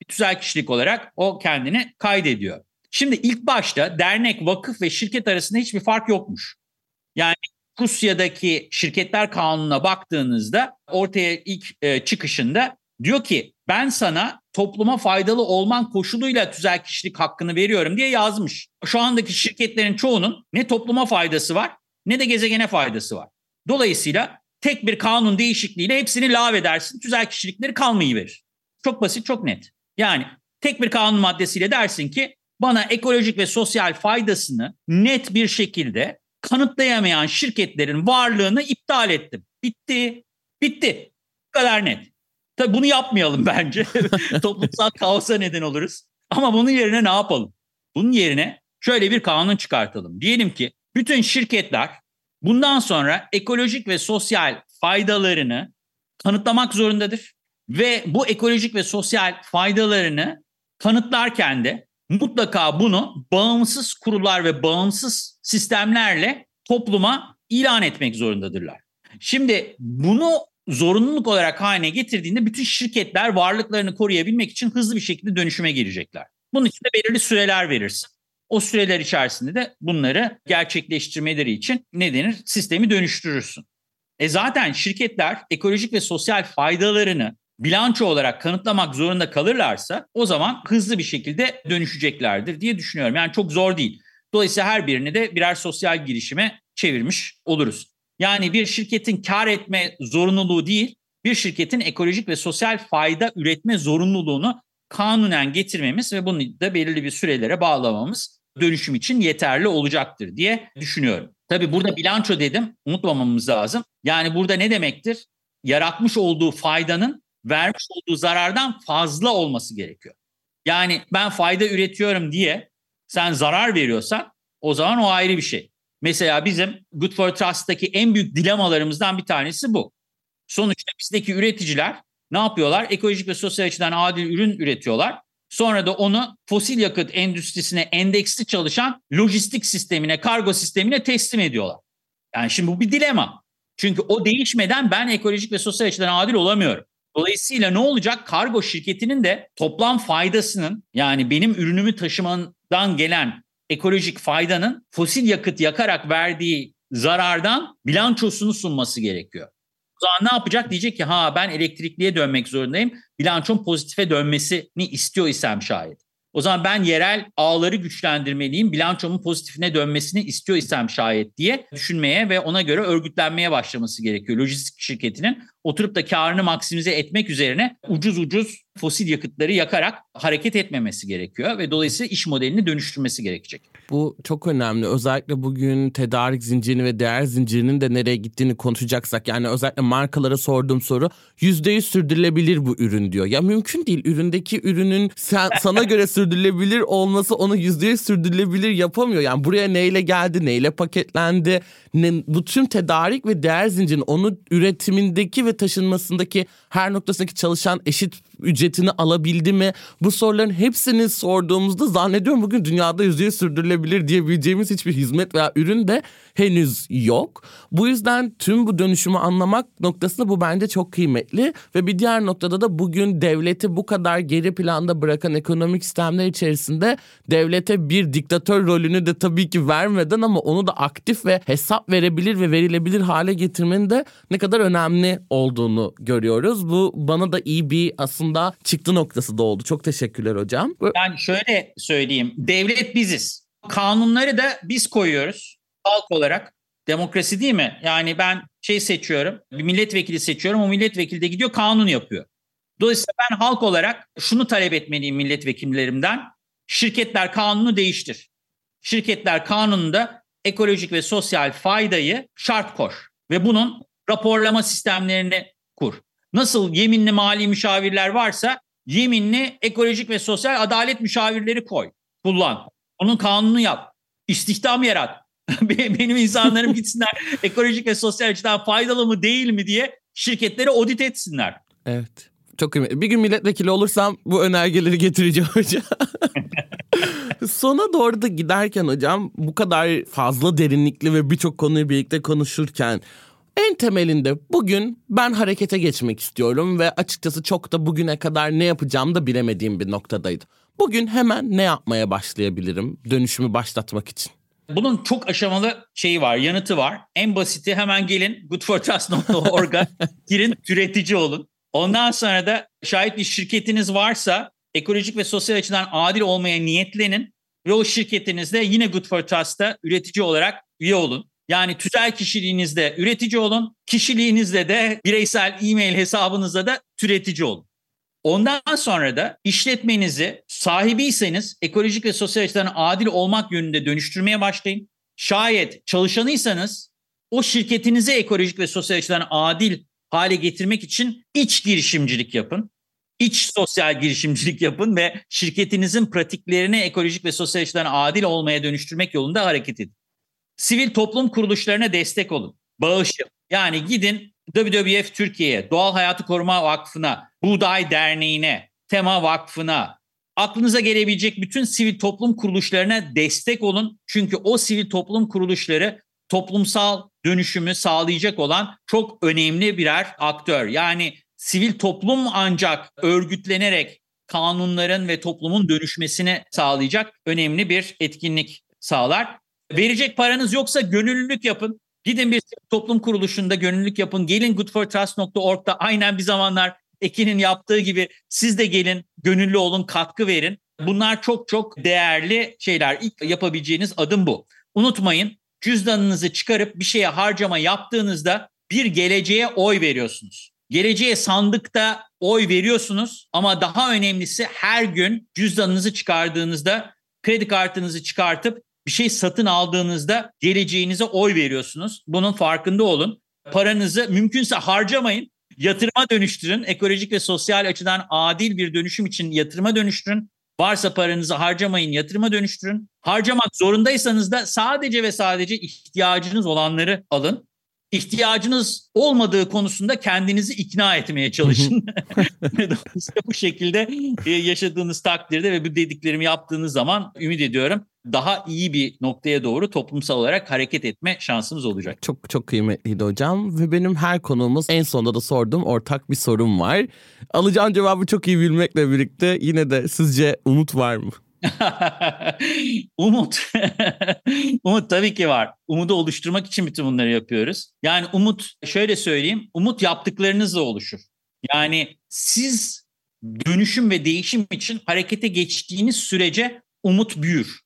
Bir tüzel kişilik olarak o kendini kaydediyor. Şimdi ilk başta dernek, vakıf ve şirket arasında hiçbir fark yokmuş. Yani Rusya'daki şirketler kanununa baktığınızda ortaya ilk e, çıkışında diyor ki ben sana topluma faydalı olman koşuluyla tüzel kişilik hakkını veriyorum diye yazmış. Şu andaki şirketlerin çoğunun ne topluma faydası var ne de gezegene faydası var. Dolayısıyla tek bir kanun değişikliğiyle hepsini lağvedersin. Tüzel kişilikleri kalmayı verir. Çok basit, çok net. Yani tek bir kanun maddesiyle dersin ki bana ekolojik ve sosyal faydasını net bir şekilde kanıtlayamayan şirketlerin varlığını iptal ettim. Bitti. Bitti. Bu kadar net. Tabii bunu yapmayalım bence. Toplumsal kaosa neden oluruz. Ama bunun yerine ne yapalım? Bunun yerine şöyle bir kanun çıkartalım. Diyelim ki bütün şirketler bundan sonra ekolojik ve sosyal faydalarını kanıtlamak zorundadır. Ve bu ekolojik ve sosyal faydalarını kanıtlarken de mutlaka bunu bağımsız kurullar ve bağımsız sistemlerle topluma ilan etmek zorundadırlar. Şimdi bunu zorunluluk olarak haline getirdiğinde bütün şirketler varlıklarını koruyabilmek için hızlı bir şekilde dönüşüme girecekler. Bunun için de belirli süreler verirsin. O süreler içerisinde de bunları gerçekleştirmeleri için ne denir? Sistemi dönüştürürsün. E zaten şirketler ekolojik ve sosyal faydalarını bilanço olarak kanıtlamak zorunda kalırlarsa o zaman hızlı bir şekilde dönüşeceklerdir diye düşünüyorum. Yani çok zor değil. Dolayısıyla her birini de birer sosyal girişime çevirmiş oluruz. Yani bir şirketin kar etme zorunluluğu değil, bir şirketin ekolojik ve sosyal fayda üretme zorunluluğunu kanunen getirmemiz ve bunu da belirli bir sürelere bağlamamız dönüşüm için yeterli olacaktır diye düşünüyorum. Tabii burada bilanço dedim, unutmamamız lazım. Yani burada ne demektir? Yaratmış olduğu faydanın vermiş olduğu zarardan fazla olması gerekiyor. Yani ben fayda üretiyorum diye sen zarar veriyorsan o zaman o ayrı bir şey. Mesela bizim Good for Trust'taki en büyük dilemalarımızdan bir tanesi bu. Sonuçta bizdeki üreticiler ne yapıyorlar? Ekolojik ve sosyal açıdan adil ürün üretiyorlar. Sonra da onu fosil yakıt endüstrisine endeksli çalışan lojistik sistemine, kargo sistemine teslim ediyorlar. Yani şimdi bu bir dilema. Çünkü o değişmeden ben ekolojik ve sosyal açıdan adil olamıyorum. Dolayısıyla ne olacak? Kargo şirketinin de toplam faydasının yani benim ürünümü taşımandan gelen ekolojik faydanın fosil yakıt yakarak verdiği zarardan bilançosunu sunması gerekiyor. O zaman ne yapacak? Diyecek ki ha ben elektrikliye dönmek zorundayım. Bilançom pozitife dönmesini istiyor isem şayet. O zaman ben yerel ağları güçlendirmeliyim, bilançomun pozitifine dönmesini istiyor isem şayet diye düşünmeye ve ona göre örgütlenmeye başlaması gerekiyor. Lojistik şirketinin oturup da karını maksimize etmek üzerine ucuz ucuz fosil yakıtları yakarak hareket etmemesi gerekiyor ve dolayısıyla iş modelini dönüştürmesi gerekecek. Bu çok önemli. Özellikle bugün tedarik zincirini ve değer zincirinin de nereye gittiğini konuşacaksak yani özellikle markalara sorduğum soru %100 sürdürülebilir bu ürün diyor. Ya mümkün değil. Üründeki ürünün sen, sana göre sürdürülebilir olması onu %100 sürdürülebilir yapamıyor. Yani buraya neyle geldi, neyle paketlendi, ne, bu tüm tedarik ve değer zincirinin onu üretimindeki ve taşınmasındaki her noktasındaki çalışan eşit ücretini alabildi mi? Bu soruların hepsini sorduğumuzda zannediyorum bugün dünyada yüzde sürdürülebilir diyebileceğimiz hiçbir hizmet veya ürün de henüz yok. Bu yüzden tüm bu dönüşümü anlamak noktasında bu bence çok kıymetli ve bir diğer noktada da bugün devleti bu kadar geri planda bırakan ekonomik sistemler içerisinde devlete bir diktatör rolünü de tabii ki vermeden ama onu da aktif ve hesap verebilir ve verilebilir hale getirmenin de ne kadar önemli olduğunu görüyoruz. Bu bana da iyi bir aslında çıktı noktası da oldu. Çok teşekkürler hocam. Ben şöyle söyleyeyim. Devlet biziz. Kanunları da biz koyuyoruz halk olarak. Demokrasi değil mi? Yani ben şey seçiyorum, bir milletvekili seçiyorum. O milletvekili de gidiyor kanun yapıyor. Dolayısıyla ben halk olarak şunu talep etmeliyim milletvekillerimden. Şirketler kanunu değiştir. Şirketler kanununda ekolojik ve sosyal faydayı şart koş. Ve bunun raporlama sistemlerini kur. Nasıl yeminli mali müşavirler varsa yeminli ekolojik ve sosyal adalet müşavirleri koy. Kullan. Onun kanunu yap. İstihdam yarat. Benim insanlarım gitsinler ekolojik ve sosyal açıdan faydalı mı değil mi diye şirketleri audit etsinler. Evet. Çok kıymetli. Bir gün milletvekili olursam bu önergeleri getireceğim hocam. Sona doğru da giderken hocam bu kadar fazla derinlikli ve birçok konuyu birlikte konuşurken en temelinde bugün ben harekete geçmek istiyorum ve açıkçası çok da bugüne kadar ne yapacağımı da bilemediğim bir noktadaydı. Bugün hemen ne yapmaya başlayabilirim dönüşümü başlatmak için? Bunun çok aşamalı şeyi var, yanıtı var. En basiti hemen gelin goodfortrust.org'a girin, türetici olun. Ondan sonra da şayet bir şirketiniz varsa ekolojik ve sosyal açıdan adil olmaya niyetlenin ve o şirketinizde yine Good for Trust'ta üretici olarak üye olun. Yani tüzel kişiliğinizde üretici olun, kişiliğinizde de bireysel e-mail hesabınızda da türetici olun. Ondan sonra da işletmenizi sahibiyseniz ekolojik ve sosyal açıdan adil olmak yönünde dönüştürmeye başlayın. Şayet çalışanıysanız o şirketinizi ekolojik ve sosyal açıdan adil hale getirmek için iç girişimcilik yapın. İç sosyal girişimcilik yapın ve şirketinizin pratiklerini ekolojik ve sosyal açıdan adil olmaya dönüştürmek yolunda hareket edin. Sivil toplum kuruluşlarına destek olun. Bağış yapın. Yani gidin WWF Türkiye'ye, Doğal Hayatı Koruma Vakfı'na, Buğday Derneği'ne, Tema Vakfı'na, Aklınıza gelebilecek bütün sivil toplum kuruluşlarına destek olun. Çünkü o sivil toplum kuruluşları toplumsal dönüşümü sağlayacak olan çok önemli birer aktör. Yani sivil toplum ancak örgütlenerek kanunların ve toplumun dönüşmesini sağlayacak önemli bir etkinlik sağlar. Verecek paranız yoksa gönüllülük yapın. Gidin bir toplum kuruluşunda gönüllülük yapın. Gelin goodfortrust.org'da aynen bir zamanlar Ekin'in yaptığı gibi siz de gelin gönüllü olun katkı verin. Bunlar çok çok değerli şeyler. İlk yapabileceğiniz adım bu. Unutmayın cüzdanınızı çıkarıp bir şeye harcama yaptığınızda bir geleceğe oy veriyorsunuz. Geleceğe sandıkta oy veriyorsunuz ama daha önemlisi her gün cüzdanınızı çıkardığınızda kredi kartınızı çıkartıp bir şey satın aldığınızda geleceğinize oy veriyorsunuz. Bunun farkında olun. Paranızı mümkünse harcamayın. Yatırıma dönüştürün. Ekolojik ve sosyal açıdan adil bir dönüşüm için yatırıma dönüştürün. Varsa paranızı harcamayın, yatırıma dönüştürün. Harcamak zorundaysanız da sadece ve sadece ihtiyacınız olanları alın ihtiyacınız olmadığı konusunda kendinizi ikna etmeye çalışın. Bu şekilde e, yaşadığınız takdirde ve bu dediklerimi yaptığınız zaman ümit ediyorum daha iyi bir noktaya doğru toplumsal olarak hareket etme şansınız olacak. Çok çok kıymetliydi hocam ve benim her konuğumuz en sonunda da sorduğum ortak bir sorum var. Alacağım cevabı çok iyi bilmekle birlikte yine de sizce umut var mı? umut. umut tabii ki var. Umudu oluşturmak için bütün bunları yapıyoruz. Yani umut şöyle söyleyeyim. Umut yaptıklarınızla oluşur. Yani siz dönüşüm ve değişim için harekete geçtiğiniz sürece umut büyür.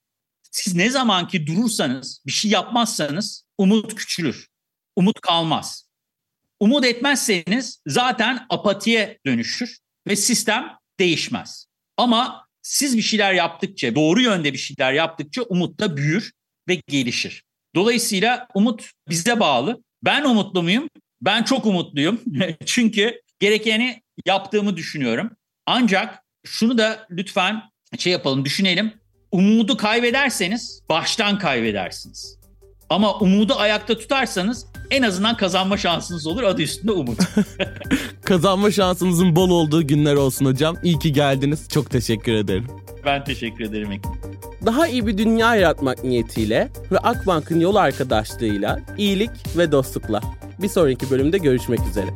Siz ne zaman ki durursanız, bir şey yapmazsanız umut küçülür. Umut kalmaz. Umut etmezseniz zaten apatiye dönüşür ve sistem değişmez. Ama siz bir şeyler yaptıkça, doğru yönde bir şeyler yaptıkça umut da büyür ve gelişir. Dolayısıyla umut bize bağlı. Ben umutlu muyum? Ben çok umutluyum. Çünkü gerekeni yaptığımı düşünüyorum. Ancak şunu da lütfen şey yapalım, düşünelim. Umudu kaybederseniz baştan kaybedersiniz. Ama umudu ayakta tutarsanız en azından kazanma şansınız olur. Adı üstünde umut. kazanma şansımızın bol olduğu günler olsun hocam. İyi ki geldiniz. Çok teşekkür ederim. Ben teşekkür ederim Ekin. Daha iyi bir dünya yaratmak niyetiyle ve Akbank'ın yol arkadaşlığıyla iyilik ve dostlukla. Bir sonraki bölümde görüşmek üzere.